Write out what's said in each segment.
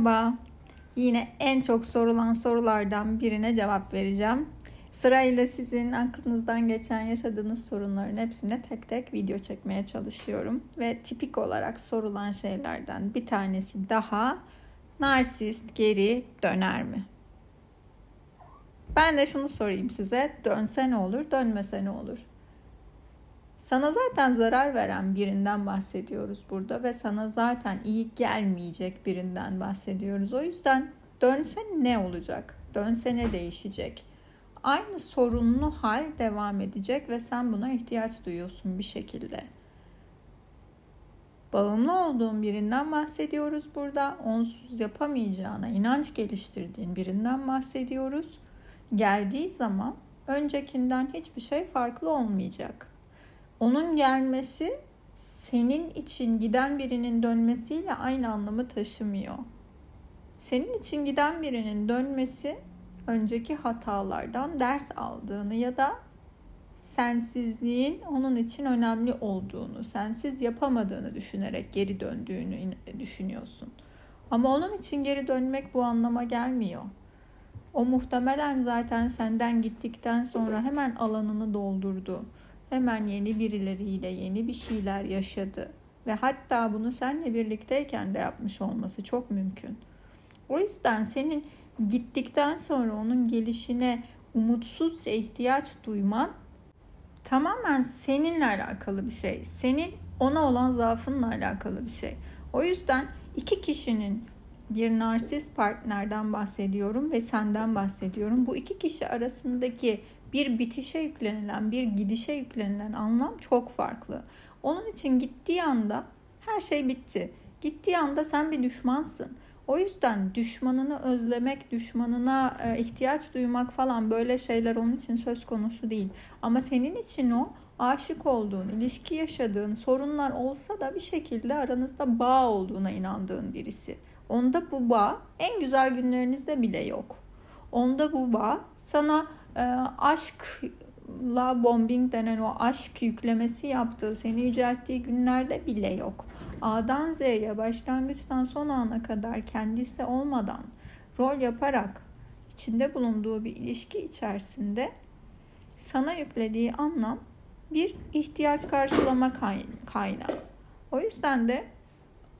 Merhaba. Yine en çok sorulan sorulardan birine cevap vereceğim. Sırayla sizin aklınızdan geçen yaşadığınız sorunların hepsine tek tek video çekmeye çalışıyorum. Ve tipik olarak sorulan şeylerden bir tanesi daha narsist geri döner mi? Ben de şunu sorayım size. Dönse ne olur, dönmese ne olur? Sana zaten zarar veren birinden bahsediyoruz burada ve sana zaten iyi gelmeyecek birinden bahsediyoruz. O yüzden dönse ne olacak? Dönse ne değişecek? Aynı sorunlu hal devam edecek ve sen buna ihtiyaç duyuyorsun bir şekilde. Bağımlı olduğun birinden bahsediyoruz burada. Onsuz yapamayacağına inanç geliştirdiğin birinden bahsediyoruz. Geldiği zaman öncekinden hiçbir şey farklı olmayacak onun gelmesi senin için giden birinin dönmesiyle aynı anlamı taşımıyor. Senin için giden birinin dönmesi önceki hatalardan ders aldığını ya da sensizliğin onun için önemli olduğunu, sensiz yapamadığını düşünerek geri döndüğünü düşünüyorsun. Ama onun için geri dönmek bu anlama gelmiyor. O muhtemelen zaten senden gittikten sonra hemen alanını doldurdu hemen yeni birileriyle yeni bir şeyler yaşadı ve hatta bunu seninle birlikteyken de yapmış olması çok mümkün. O yüzden senin gittikten sonra onun gelişine umutsuzca ihtiyaç duyman tamamen seninle alakalı bir şey. Senin ona olan zaafınla alakalı bir şey. O yüzden iki kişinin bir narsist partnerden bahsediyorum ve senden bahsediyorum. Bu iki kişi arasındaki bir bitişe yüklenilen, bir gidişe yüklenilen anlam çok farklı. Onun için gittiği anda her şey bitti. Gittiği anda sen bir düşmansın. O yüzden düşmanını özlemek, düşmanına e, ihtiyaç duymak falan böyle şeyler onun için söz konusu değil. Ama senin için o aşık olduğun, ilişki yaşadığın sorunlar olsa da bir şekilde aranızda bağ olduğuna inandığın birisi. Onda bu bağ en güzel günlerinizde bile yok. Onda bu bağ sana e, aşkla bombing denen o aşk yüklemesi yaptığı, seni yücelttiği günlerde bile yok. A'dan Z'ye başlangıçtan son ana kadar kendisi olmadan rol yaparak içinde bulunduğu bir ilişki içerisinde sana yüklediği anlam bir ihtiyaç karşılama kaynağı. O yüzden de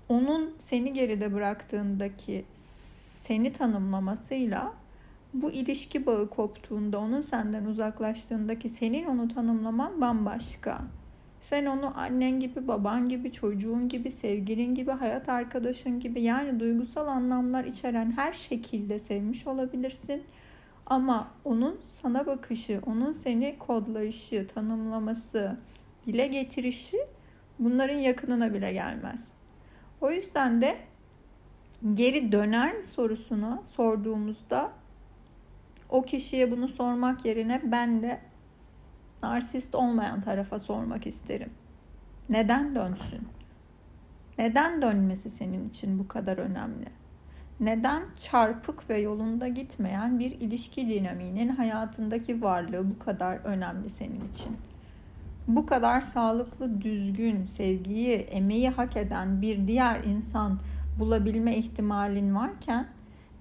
onun seni geride bıraktığındaki seni tanımlamasıyla bu ilişki bağı koptuğunda, onun senden uzaklaştığındaki senin onu tanımlaman bambaşka. Sen onu annen gibi, baban gibi, çocuğun gibi, sevgilin gibi, hayat arkadaşın gibi yani duygusal anlamlar içeren her şekilde sevmiş olabilirsin. Ama onun sana bakışı, onun seni kodlayışı, tanımlaması, dile getirişi bunların yakınına bile gelmez. O yüzden de geri döner mi sorusunu sorduğumuzda o kişiye bunu sormak yerine ben de narsist olmayan tarafa sormak isterim. Neden dönsün? Neden dönmesi senin için bu kadar önemli? Neden çarpık ve yolunda gitmeyen bir ilişki dinamiğinin hayatındaki varlığı bu kadar önemli senin için? Bu kadar sağlıklı, düzgün, sevgiyi, emeği hak eden bir diğer insan bulabilme ihtimalin varken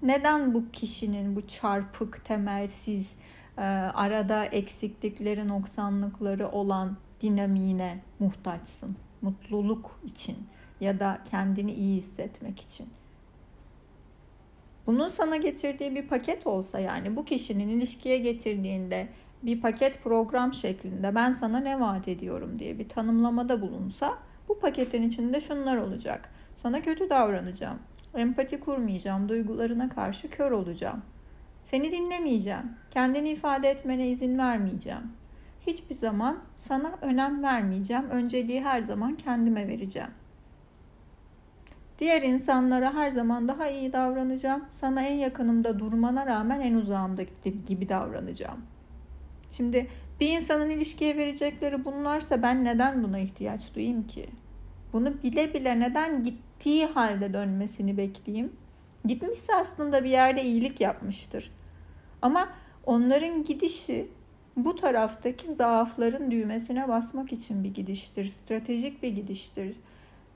neden bu kişinin bu çarpık, temelsiz, e, arada eksiklikleri, noksanlıkları olan dinamiğine muhtaçsın? Mutluluk için ya da kendini iyi hissetmek için. Bunun sana getirdiği bir paket olsa yani bu kişinin ilişkiye getirdiğinde bir paket program şeklinde ben sana ne vaat ediyorum diye bir tanımlamada bulunsa bu paketin içinde şunlar olacak. Sana kötü davranacağım. Empati kurmayacağım, duygularına karşı kör olacağım. Seni dinlemeyeceğim, kendini ifade etmene izin vermeyeceğim. Hiçbir zaman sana önem vermeyeceğim, önceliği her zaman kendime vereceğim. Diğer insanlara her zaman daha iyi davranacağım. Sana en yakınımda durmana rağmen en uzağımda gibi davranacağım. Şimdi bir insanın ilişkiye verecekleri bunlarsa ben neden buna ihtiyaç duyayım ki? Bunu bile bile neden gittiği halde dönmesini bekleyeyim? Gitmişse aslında bir yerde iyilik yapmıştır. Ama onların gidişi bu taraftaki zaafların düğmesine basmak için bir gidiştir. Stratejik bir gidiştir.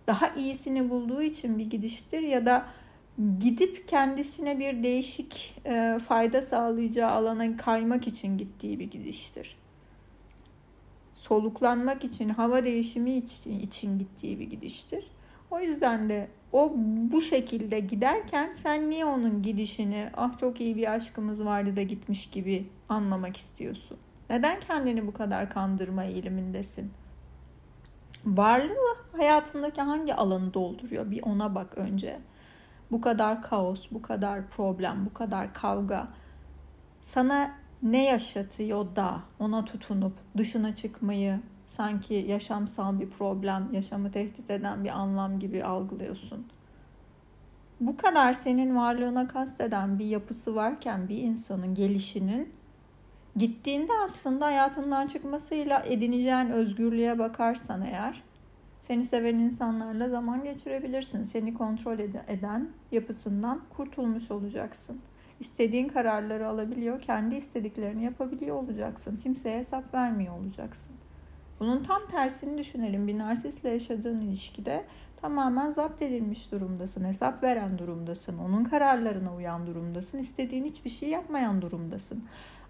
Daha iyisini bulduğu için bir gidiştir ya da gidip kendisine bir değişik e, fayda sağlayacağı alana kaymak için gittiği bir gidiştir. Soluklanmak için, hava değişimi için, için gittiği bir gidiştir. O yüzden de o bu şekilde giderken sen niye onun gidişini ah çok iyi bir aşkımız vardı da gitmiş gibi anlamak istiyorsun? Neden kendini bu kadar kandırma eğilimindesin? Varlığı hayatındaki hangi alanı dolduruyor? Bir ona bak önce. Bu kadar kaos, bu kadar problem, bu kadar kavga sana ne yaşatıyor da ona tutunup dışına çıkmayı sanki yaşamsal bir problem, yaşamı tehdit eden bir anlam gibi algılıyorsun. Bu kadar senin varlığına kasteden bir yapısı varken bir insanın gelişinin gittiğinde aslında hayatından çıkmasıyla edineceğin özgürlüğe bakarsan eğer seni seven insanlarla zaman geçirebilirsin. Seni kontrol eden yapısından kurtulmuş olacaksın. İstediğin kararları alabiliyor, kendi istediklerini yapabiliyor olacaksın. Kimseye hesap vermiyor olacaksın. Bunun tam tersini düşünelim. Bir narsistle yaşadığın ilişkide tamamen zapt edilmiş durumdasın. Hesap veren durumdasın. Onun kararlarına uyan durumdasın. İstediğin hiçbir şey yapmayan durumdasın.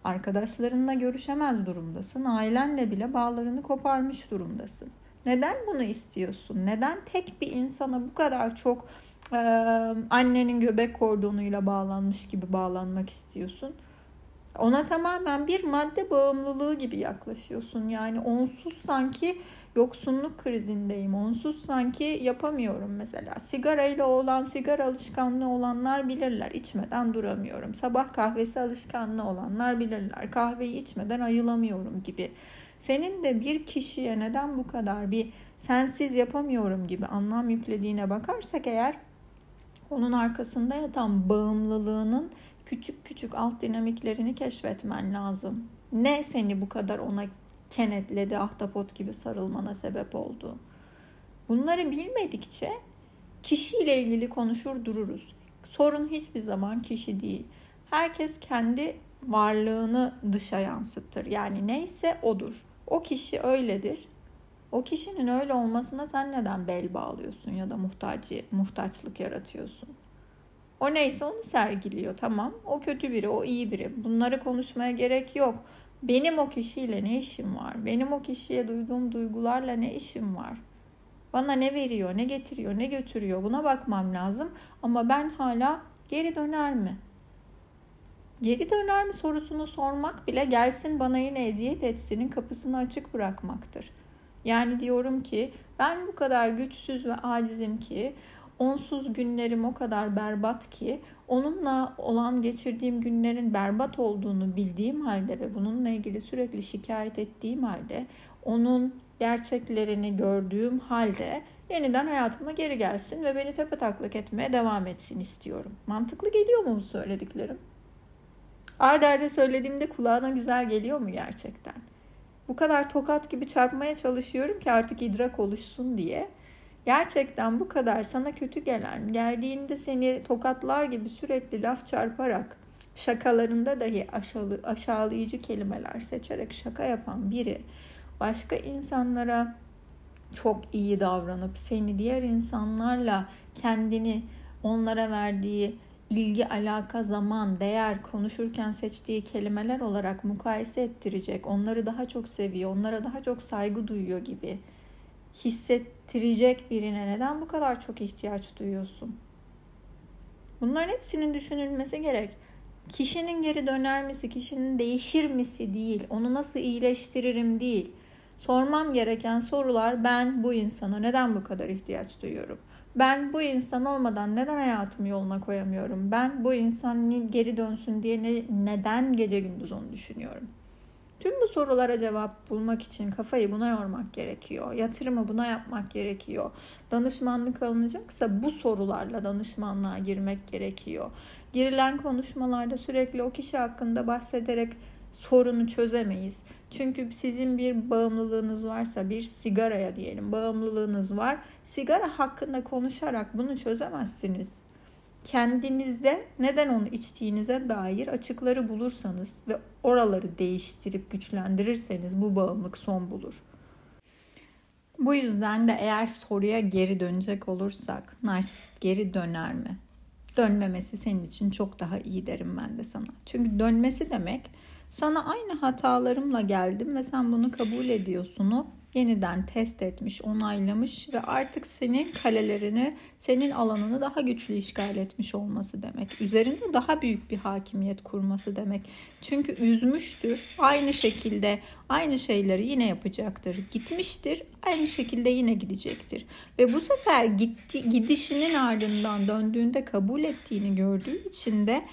Arkadaşlarınla görüşemez durumdasın. Ailenle bile bağlarını koparmış durumdasın. Neden bunu istiyorsun? Neden tek bir insana bu kadar çok e, annenin göbek kordonuyla bağlanmış gibi bağlanmak istiyorsun? Ona tamamen bir madde bağımlılığı gibi yaklaşıyorsun. Yani onsuz sanki yoksunluk krizindeyim. Onsuz sanki yapamıyorum mesela. Sigarayla olan, sigara alışkanlığı olanlar bilirler. İçmeden duramıyorum. Sabah kahvesi alışkanlığı olanlar bilirler. Kahveyi içmeden ayılamıyorum gibi. Senin de bir kişiye neden bu kadar bir sensiz yapamıyorum gibi anlam yüklediğine bakarsak eğer onun arkasında yatan bağımlılığının küçük küçük alt dinamiklerini keşfetmen lazım. Ne seni bu kadar ona kenetledi, ahtapot gibi sarılmana sebep oldu? Bunları bilmedikçe kişiyle ilgili konuşur dururuz. Sorun hiçbir zaman kişi değil. Herkes kendi varlığını dışa yansıtır. Yani neyse odur. O kişi öyledir. O kişinin öyle olmasına sen neden bel bağlıyorsun ya da muhtacı, muhtaçlık yaratıyorsun? O neyse onu sergiliyor tamam. O kötü biri, o iyi biri. Bunları konuşmaya gerek yok. Benim o kişiyle ne işim var? Benim o kişiye duyduğum duygularla ne işim var? Bana ne veriyor, ne getiriyor, ne götürüyor? Buna bakmam lazım. Ama ben hala geri döner mi? Geri döner mi sorusunu sormak bile gelsin bana yine eziyet etsinin kapısını açık bırakmaktır. Yani diyorum ki ben bu kadar güçsüz ve acizim ki onsuz günlerim o kadar berbat ki onunla olan geçirdiğim günlerin berbat olduğunu bildiğim halde ve bununla ilgili sürekli şikayet ettiğim halde onun gerçeklerini gördüğüm halde yeniden hayatıma geri gelsin ve beni tepe taklak etmeye devam etsin istiyorum. Mantıklı geliyor mu bu söylediklerim? Arda arda söylediğimde kulağına güzel geliyor mu gerçekten? Bu kadar tokat gibi çarpmaya çalışıyorum ki artık idrak oluşsun diye. Gerçekten bu kadar sana kötü gelen, geldiğinde seni tokatlar gibi sürekli laf çarparak, şakalarında dahi aşağı, aşağılayıcı kelimeler seçerek şaka yapan biri başka insanlara çok iyi davranıp seni diğer insanlarla kendini onlara verdiği ilgi, alaka, zaman, değer konuşurken seçtiği kelimeler olarak mukayese ettirecek, onları daha çok seviyor, onlara daha çok saygı duyuyor gibi hissettirecek birine neden bu kadar çok ihtiyaç duyuyorsun? Bunların hepsinin düşünülmesi gerek. Kişinin geri döner misi, kişinin değişir misi değil, onu nasıl iyileştiririm değil. Sormam gereken sorular ben bu insana neden bu kadar ihtiyaç duyuyorum? Ben bu insan olmadan neden hayatımı yoluna koyamıyorum? Ben bu insan geri dönsün diye ne, neden gece gündüz onu düşünüyorum? Tüm bu sorulara cevap bulmak için kafayı buna yormak gerekiyor. Yatırımı buna yapmak gerekiyor. Danışmanlık alınacaksa bu sorularla danışmanlığa girmek gerekiyor. Girilen konuşmalarda sürekli o kişi hakkında bahsederek sorunu çözemeyiz. Çünkü sizin bir bağımlılığınız varsa bir sigaraya diyelim bağımlılığınız var. Sigara hakkında konuşarak bunu çözemezsiniz. Kendinizde neden onu içtiğinize dair açıkları bulursanız ve oraları değiştirip güçlendirirseniz bu bağımlılık son bulur. Bu yüzden de eğer soruya geri dönecek olursak narsist geri döner mi? Dönmemesi senin için çok daha iyi derim ben de sana. Çünkü dönmesi demek sana aynı hatalarımla geldim ve sen bunu kabul ediyorsun yeniden test etmiş, onaylamış ve artık senin kalelerini, senin alanını daha güçlü işgal etmiş olması demek. Üzerinde daha büyük bir hakimiyet kurması demek. Çünkü üzmüştür. Aynı şekilde aynı şeyleri yine yapacaktır. Gitmiştir. Aynı şekilde yine gidecektir. Ve bu sefer gitti, gidişinin ardından döndüğünde kabul ettiğini gördüğü için de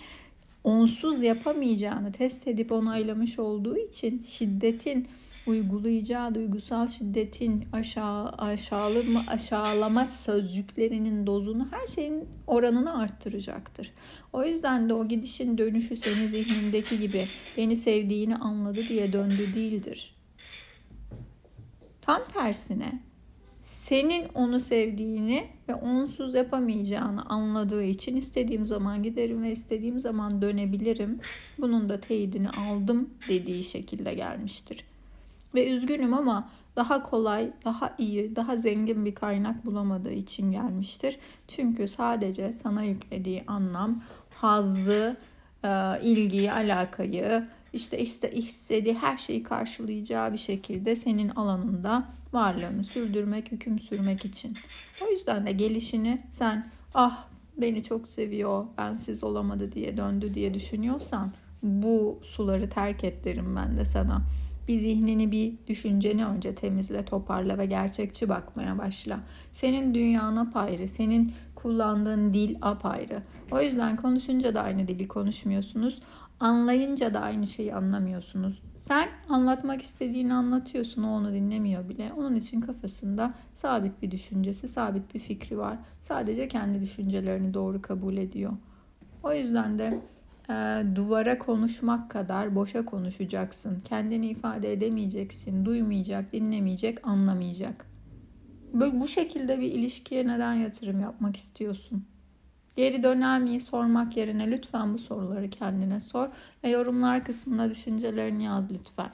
onsuz yapamayacağını test edip onaylamış olduğu için şiddetin uygulayacağı duygusal şiddetin aşağı aşağılama, aşağılama sözcüklerinin dozunu her şeyin oranını arttıracaktır. O yüzden de o gidişin dönüşü senin zihnindeki gibi beni sevdiğini anladı diye döndü değildir. Tam tersine senin onu sevdiğini ve onsuz yapamayacağını anladığı için istediğim zaman giderim ve istediğim zaman dönebilirim. Bunun da teyidini aldım dediği şekilde gelmiştir. Ve üzgünüm ama daha kolay, daha iyi, daha zengin bir kaynak bulamadığı için gelmiştir. Çünkü sadece sana yüklediği anlam hazzı, e, ilgiyi, alakayı, işte istediği her şeyi karşılayacağı bir şekilde senin alanında varlığını sürdürmek, hüküm sürmek için. O yüzden de gelişini sen ah beni çok seviyor, bensiz olamadı diye döndü diye düşünüyorsan bu suları terk et derim ben de sana. Bir zihnini bir düşünceni önce temizle, toparla ve gerçekçi bakmaya başla. Senin dünyan apayrı, senin kullandığın dil apayrı. O yüzden konuşunca da aynı dili konuşmuyorsunuz. Anlayınca da aynı şeyi anlamıyorsunuz. Sen anlatmak istediğini anlatıyorsun, o onu dinlemiyor bile. Onun için kafasında sabit bir düşüncesi, sabit bir fikri var. Sadece kendi düşüncelerini doğru kabul ediyor. O yüzden de e, duvara konuşmak kadar boşa konuşacaksın. Kendini ifade edemeyeceksin. Duymayacak, dinlemeyecek, anlamayacak. Böyle bu şekilde bir ilişkiye neden yatırım yapmak istiyorsun? Geri döner miyi sormak yerine lütfen bu soruları kendine sor ve yorumlar kısmına düşüncelerini yaz lütfen.